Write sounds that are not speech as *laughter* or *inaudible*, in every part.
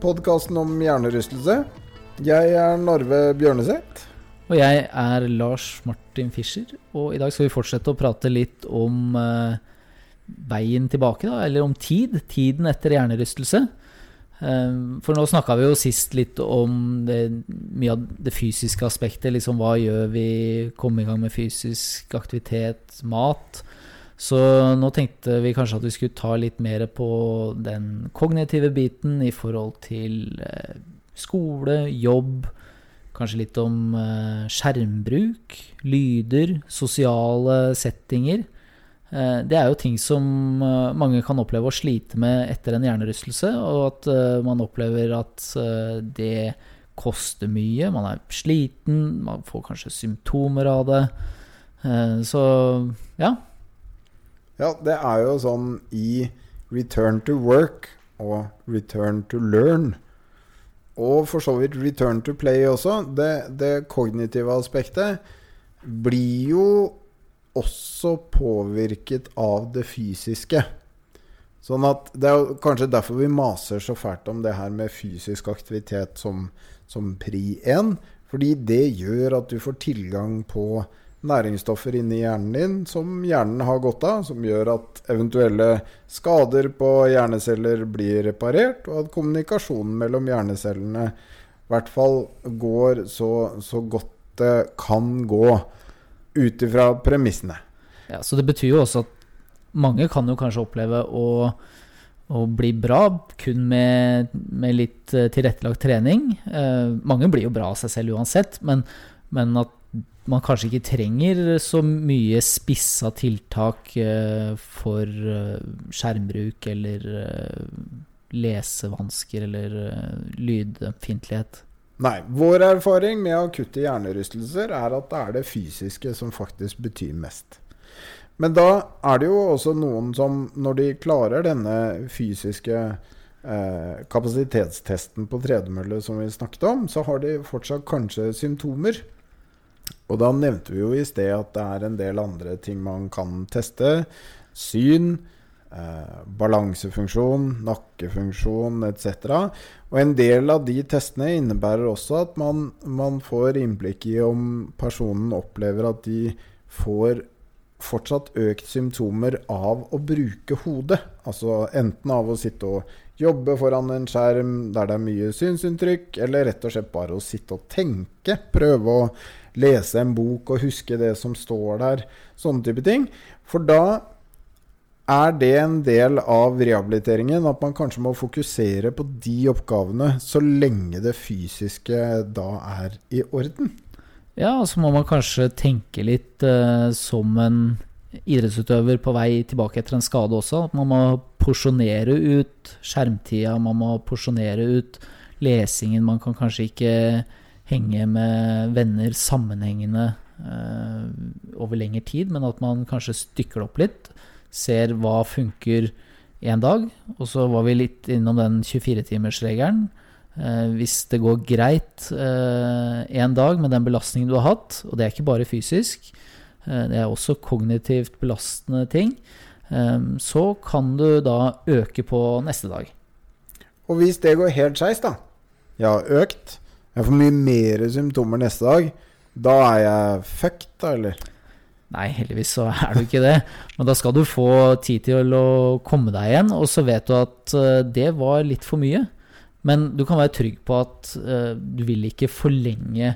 podkasten om hjernerystelse. Jeg er Narve Bjørneseth. Og jeg er Lars Martin Fischer, og i dag skal vi fortsette å prate litt om eh, veien tilbake, da, eller om tid. Tiden etter hjernerystelse. Eh, for nå snakka vi jo sist litt om det, mye av det fysiske aspektet. Liksom hva gjør vi? Komme i gang med fysisk aktivitet, mat. Så nå tenkte vi kanskje at vi skulle ta litt mer på den kognitive biten i forhold til eh, skole, jobb. Kanskje litt om eh, skjermbruk, lyder, sosiale settinger. Eh, det er jo ting som mange kan oppleve å slite med etter en hjernerystelse, og at man opplever at det koster mye. Man er sliten, man får kanskje symptomer av det. Så ja, Ja, det er jo sånn i Return to Work og Return to Learn, og for så vidt Return to Play også, det, det kognitive aspektet blir jo også påvirket av det fysiske. Sånn at Det er kanskje derfor vi maser så fælt om det her med fysisk aktivitet som, som pri 1. Fordi det gjør at du får tilgang på næringsstoffer inni hjernen din som hjernen har godt av, som gjør at eventuelle skader på hjerneceller blir reparert, og at kommunikasjonen mellom hjernecellene i hvert fall går så, så godt det kan gå, ut ifra premissene. Ja, så det betyr jo også at mange kan jo kanskje oppleve å, å bli bra kun med, med litt eh, tilrettelagt trening. Eh, mange blir jo bra av seg selv uansett, men, men at man kanskje ikke trenger så mye spissa tiltak eh, for eh, skjermbruk eller eh, lesevansker eller lydømfintlighet. Nei, vår erfaring med akutte hjernerystelser er at det er det fysiske som faktisk betyr mest. Men da er det jo også noen som, når de klarer denne fysiske eh, kapasitetstesten på tredemølle som vi snakket om, så har de fortsatt kanskje symptomer. Og da nevnte vi jo i sted at det er en del andre ting man kan teste. Syn, eh, balansefunksjon, nakkefunksjon etc. Og en del av de testene innebærer også at man, man får innblikk i om personen opplever at de får fortsatt økt symptomer av å bruke hodet. Altså enten av å sitte og jobbe foran en skjerm der det er mye synsinntrykk, eller rett og slett bare å sitte og tenke. Prøve å lese en bok og huske det som står der. Sånne type ting. For da er det en del av rehabiliteringen at man kanskje må fokusere på de oppgavene så lenge det fysiske da er i orden. Ja, og så må man kanskje tenke litt eh, som en idrettsutøver på vei tilbake etter en skade også. At man må porsjonere ut skjermtida, man må porsjonere ut lesingen. Man kan kanskje ikke henge med venner sammenhengende eh, over lengre tid, men at man kanskje stykker det opp litt. Ser hva funker én dag. Og så var vi litt innom den 24-timersregelen. Eh, hvis det går greit eh, dag med den belastningen du har hatt, og det er ikke bare fysisk, eh, det er også kognitivt belastende ting, så kan du da øke på neste dag. Og hvis det går helt skeis, da Jeg har økt, jeg får mye mer symptomer neste dag. Da er jeg fucked, da, eller? Nei, heldigvis så er du ikke det. Men da skal du få tid til å komme deg igjen, og så vet du at det var litt for mye. Men du kan være trygg på at uh, du vil ikke forlenge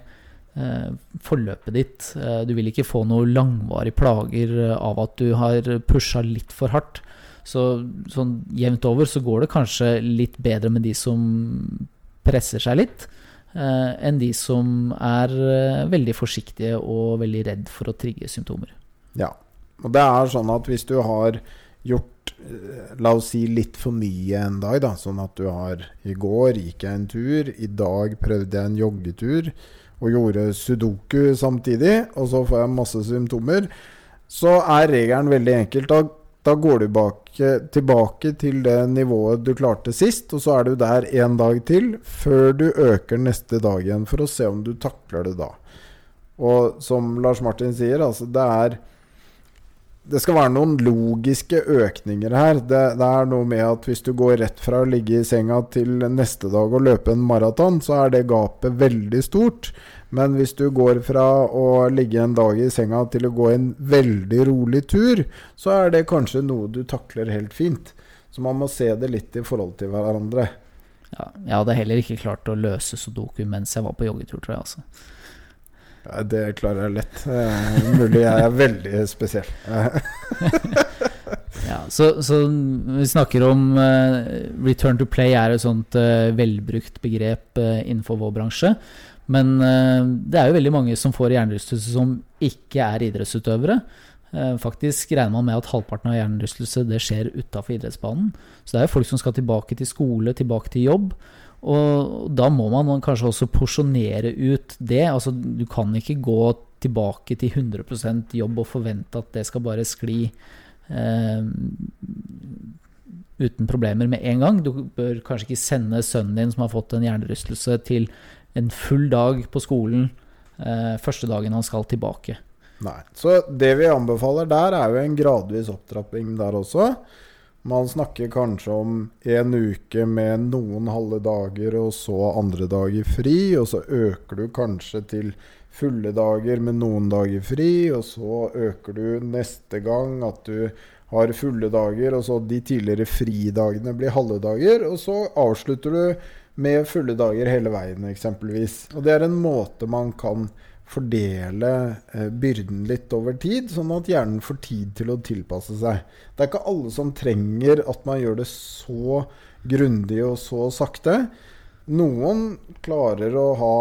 uh, forløpet ditt. du vil ikke få noen langvarige plager av at du har pusha litt for hardt. Så sånn jevnt over så går det kanskje litt bedre med de som presser seg litt enn de som er veldig forsiktige og veldig redd for å trigge symptomer. Ja. Og det er sånn at hvis du har gjort eh, La oss si litt for mye en dag, da. Sånn at du har I går gikk jeg en tur, i dag prøvde jeg en joggetur og gjorde sudoku samtidig, og så får jeg masse symptomer, så er regelen veldig enkelt. Da, da går du tilbake, tilbake til det nivået du klarte sist, og så er du der en dag til før du øker neste dag igjen, for å se om du takler det da. Og som Lars Martin sier, altså det er det skal være noen logiske økninger her. Det, det, er noe med at hvis du går rett fra å ligge i senga til neste dag og løpe en maraton, så er det gapet veldig stort. Men hvis du går fra å ligge en dag i senga til å gå en veldig rolig tur, så er det kanskje noe du takler helt fint. Så man må se det litt i forhold til hverandre. Ja, jeg hadde heller ikke klart å løse sudoku mens jeg var på joggetur, tror jeg. altså. Ja, det klarer jeg lett. Uh, mulig jeg er veldig spesiell. *laughs* ja, så, så, vi snakker om uh, return to play er et sånt uh, velbrukt begrep uh, innenfor vår bransje. Men det er jo veldig mange som får hjernerystelse som ikke er idrettsutøvere. Faktisk regner man med at halvparten av hjernerystelse det skjer utafor idrettsbanen. Så det er jo folk som skal tilbake til skole, tilbake til jobb. Og da må man kanskje også porsjonere ut det. Altså, du kan ikke gå tilbake til 100% jobb og forvente at det skal bare skli eh, uten problemer med en gang. Du bør kanskje ikke sende sønnen din som har fått en hjernerystelse, til en full dag på skolen eh, første dagen han skal tilbake. Nei. Så det vi anbefaler der, er jo en gradvis opptrapping der også. Man snakker kanskje om en uke med noen halve dager, og så andre dager fri. Og så øker du kanskje til fulle dager med noen dager fri. Og så øker du neste gang at du har fulle dager, og så de tidligere fridagene blir halve dager. Og så avslutter du med fulle dager hele veien, eksempelvis. Og det er en måte man kan fordele eh, byrden litt over tid, sånn at hjernen får tid til å tilpasse seg. Det er ikke alle som trenger at man gjør det så grundig og så sakte. Noen klarer å ha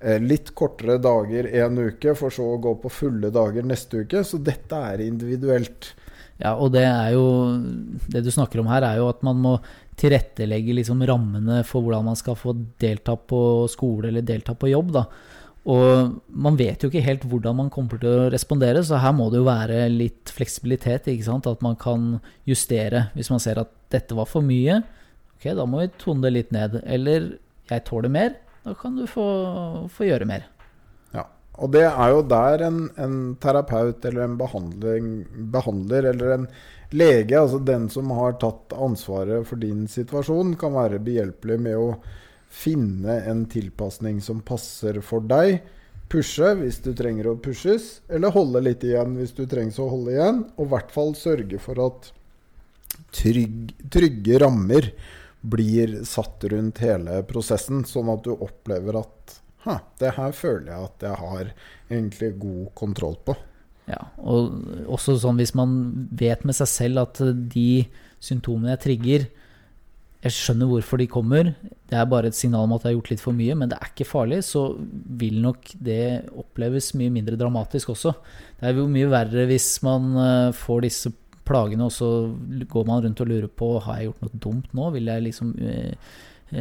eh, litt kortere dager en uke, for så å gå på fulle dager neste uke. Så dette er individuelt. Ja, og det er jo Det du snakker om her, er jo at man må tilrettelegge liksom rammene for hvordan man skal få delta på skole eller delta på jobb. da. Og man vet jo ikke helt hvordan man kommer til å respondere, så her må det jo være litt fleksibilitet. At man kan justere hvis man ser at dette var for mye. Ok, da må vi tone det litt ned. Eller jeg tåler mer. Da kan du få, få gjøre mer. Ja, og det er jo der en, en terapeut eller en behandler eller en lege, altså den som har tatt ansvaret for din situasjon, kan være behjelpelig med å finne en tilpasning som passer for deg. Pushe hvis du trenger å pushes, eller holde litt igjen hvis du trenger å holde igjen. Og i hvert fall sørge for at trygg, trygge rammer blir satt rundt hele prosessen, sånn at du opplever at det her føler jeg at jeg har egentlig god kontroll på. Ja, og også sånn hvis man vet med seg selv at de symptomene jeg trigger, jeg skjønner hvorfor de kommer. Det er bare et signal om at jeg har gjort litt for mye, men det er ikke farlig. Så vil nok det oppleves mye mindre dramatisk også. Det er jo mye verre hvis man eh, får disse plagene, og så går man rundt og lurer på har jeg gjort noe dumt nå. Vil jeg liksom uh,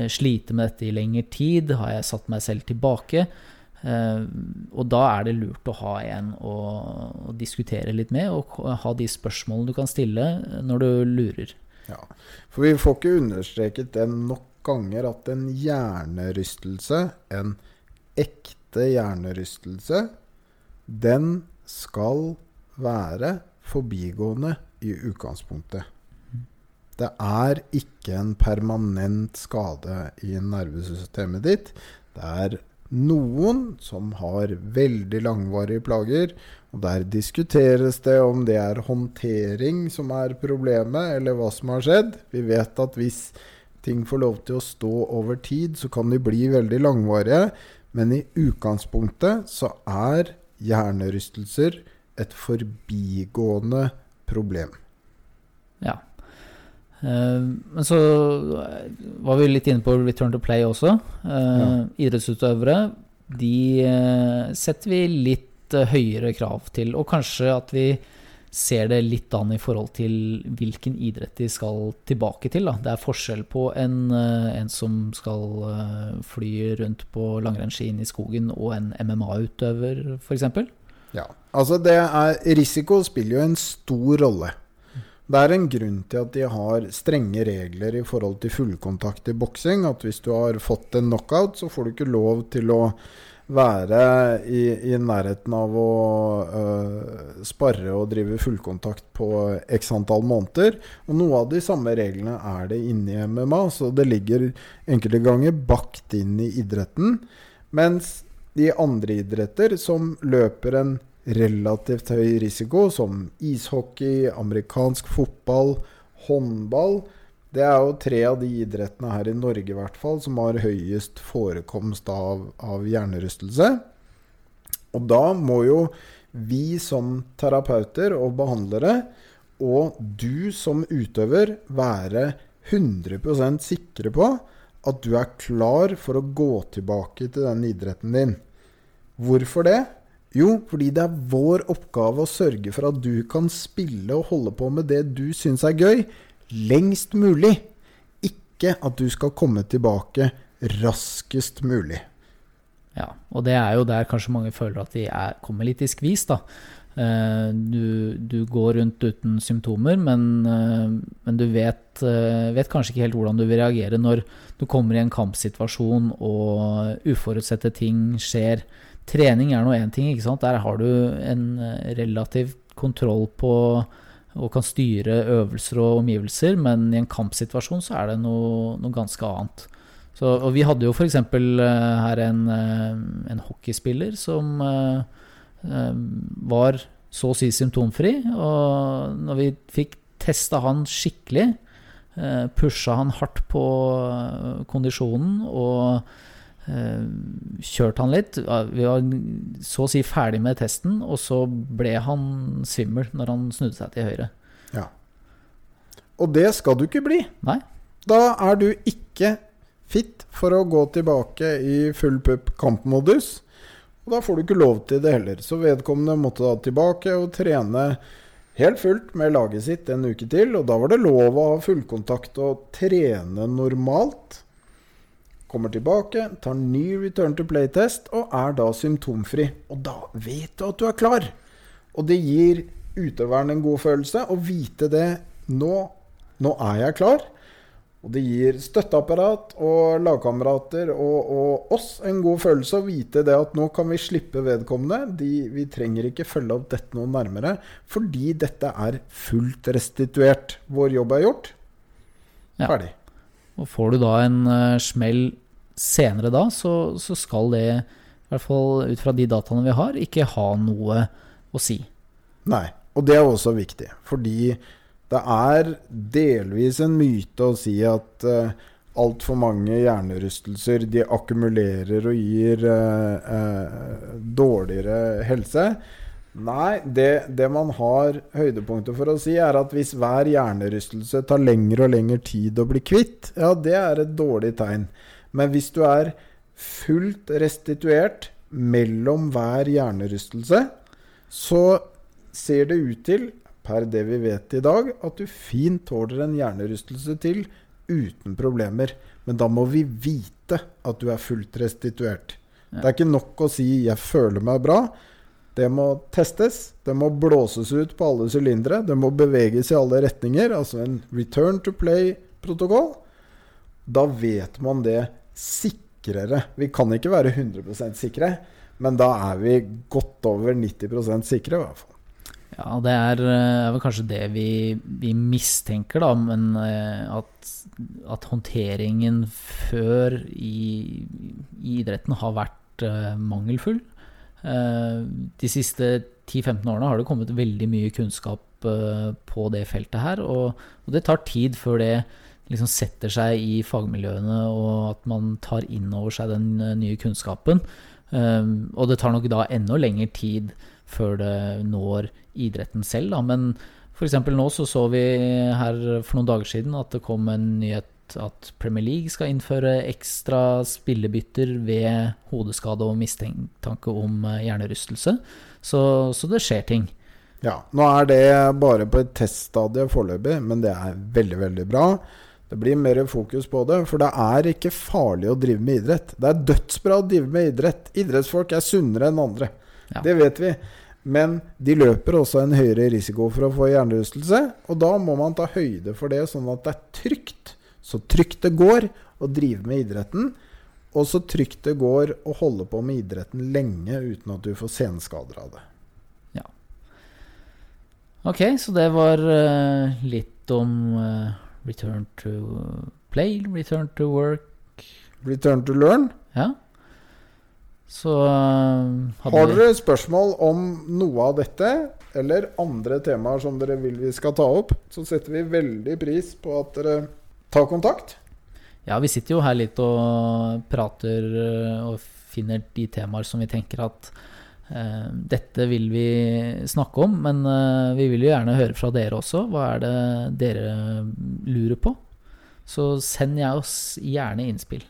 slite med dette i lengre tid? Har jeg satt meg selv tilbake? Uh, og da er det lurt å ha en å, å diskutere litt med, og ha de spørsmålene du kan stille når du lurer. Ja, For vi får ikke understreket det nok ganger at en hjernerystelse, en ekte hjernerystelse, den skal være forbigående i utgangspunktet. Det er ikke en permanent skade i nervesystemet ditt. Det er noen som har veldig langvarige plager, og der diskuteres det om det er håndtering som er problemet, eller hva som har skjedd. Vi vet at hvis ting får lov til å stå over tid, så kan de bli veldig langvarige. Men i utgangspunktet så er hjernerystelser et forbigående problem. Ja. Uh, men så var vi litt inne på return to play også. Uh, ja. Idrettsutøvere de setter vi litt høyere krav til. Og kanskje at vi ser det litt an i forhold til hvilken idrett de skal tilbake til. Da. Det er forskjell på en, eh, en som skal eh, fly rundt på langrennsski inn i skogen, og en MMA-utøver, f.eks. Ja, altså det er Risiko spiller jo en stor rolle. Det er en grunn til at de har strenge regler i forhold til fullkontakt i boksing. At hvis du har fått en knockout, så får du ikke lov til å være i, i nærheten av å uh, sparre og drive fullkontakt på x antall måneder. Og noe av de samme reglene er det inne i MMA, så det ligger enkelte ganger bakt inn i idretten. Mens de andre idretter som løper en relativt høy risiko, som ishockey, amerikansk fotball, håndball, det er jo tre av de idrettene her i Norge i hvert fall som har høyest forekomst av, av hjernerystelse. Og da må jo vi som terapeuter og behandlere, og du som utøver, være 100% sikre på at du er klar for å gå tilbake til den idretten din. Hvorfor det? Jo, fordi det er vår oppgave å sørge for at du kan spille og holde på med det du syns er gøy, lengst mulig. Ikke at du skal komme tilbake raskest mulig. Ja, og det er jo der kanskje mange føler at de er, kommer litt i skvis, da. Uh, du, du, går rundt uten symptomer, men, uh, men du vet, uh, vet, kanskje ikke helt hvordan du vil reagere når du kommer i en kampsituasjon og uforutsette ting skjer. Trening er nå én ting, ikke sant. Der har du en relativ kontroll på og kan styre øvelser og omgivelser, men i en kampsituasjon så er det noe, noe ganske annet. Så, og vi hadde jo f.eks. Eh, her en, uh, en, hockeyspiller som var så å si symptomfri. Og når vi fikk testa han skikkelig, pusha han hardt på kondisjonen og Eh, kjørte han litt. Vi var så å si ferdig med testen, og så ble han svimmel når han snudde seg til høyre. Ja. Og det skal du ikke bli. Nei. Da er du ikke fit for å gå tilbake i full pupp kampmodus. Og da får du ikke lov til det heller. Så vedkommende måtte da tilbake og trene helt fullt med laget sitt en uke til. Og da var det lov å ha fullkontakt og trene normalt. Kommer tilbake, tar ny return to play-test og er da symptomfri. Og da vet du at du er klar. Og det gir utøveren en god følelse å vite det nå. Nå er jeg klar. Og det gir støtteapparat og lagkamerater og, og, oss en god følelse å vite det at nå kan vi slippe vedkommende. De, vi trenger ikke følge opp dette noe nærmere, fordi dette er fullt restituert. Vår jobb er gjort. Ferdig. Ja. Og får du da en uh, smell senere da, så, så, skal det, i hvert fall ut fra de dataene vi har, ikke ha noe å si. Nei, og det er også viktig. Fordi det er delvis en myte å si at uh, altfor mange hjernerystelser de akkumulerer og gir uh, uh, dårligere helse. Nei, det, det, man har høydepunktet for å si, er at hvis hver hjernerystelse tar lengre og lengre tid å bli kvitt, ja, det er et dårlig tegn. Men hvis du er fullt restituert mellom hver hjernerystelse, så ser det ut til, per det vi vet i dag, at du fint tåler en hjernerystelse til uten problemer. Men da må vi vite at du er fullt restituert. Ja. Det er ikke nok å si 'jeg føler meg bra'. Det må testes. Det må blåses ut på alle sylindere. Det må beveges i alle retninger. Altså en return to play-protokoll. Da vet man det sikrere. Vi kan ikke være 100% sikre, men da er vi godt over 90% sikre, i hvert fall. Ja, det er, eh, er vel kanskje det vi, vi, mistenker, da. Men eh, at, at håndteringen før i, i, idretten har vært uh, mangelfull. Uh, de siste 10-15 årene har det kommet veldig mye kunnskap uh, på det feltet her. Og, det tar tid før det liksom setter seg i fagmiljøene, og at man tar inn over seg den eh, nye kunnskapen. Og det tar nok da enda lengre tid før det når idretten selv, da. Men f.eks. nå så så vi her for noen dager siden at det kom en nyhet at Premier League skal innføre ekstra spillebytter ved hodeskade og mistanke om eh, hjernerystelse. Så, så det skjer ting. Ja, nå er det bare på et teststadie foreløpig, men det er veldig, veldig bra. Det blir mer fokus på det, for det er ikke farlig å drive med idrett. Det er dødsbra å drive med idrett. Idrettsfolk er sunnere enn andre. Ja. Det vet vi. Men de løper også en høyere risiko for å få hjernerystelse, og da må man ta høyde for det, sånn at det er trygt. Så trygt det går å drive med idretten, og så trygt det går å holde på med idretten lenge uten at du får senskader av det. Ja. Ok, så det var uh, litt om uh, return to play, return to work. Return to learn. Ja. Så eh, hadde Har dere spørsmål om noe av dette, eller andre temaer som dere vil vi skal ta opp, så setter vi veldig pris på at dere tar kontakt. Ja, vi sitter jo her litt og prater eh, og finner de temaer som vi tenker at eh, dette vil vi snakke om, men eh, vi vil jo gjerne høre fra dere også. Hva er det dere lurer på? Så send jeg oss gjerne innspill.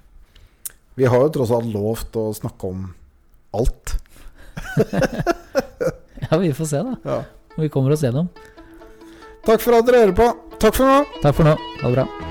Vi har jo tross alt lovt å snakke om alt. *laughs* Ja, vi får se, da. Ja. Vi kommer oss gjennom. Takk for at dere hører på. Takk for nå. Takk for nå. Ha det bra.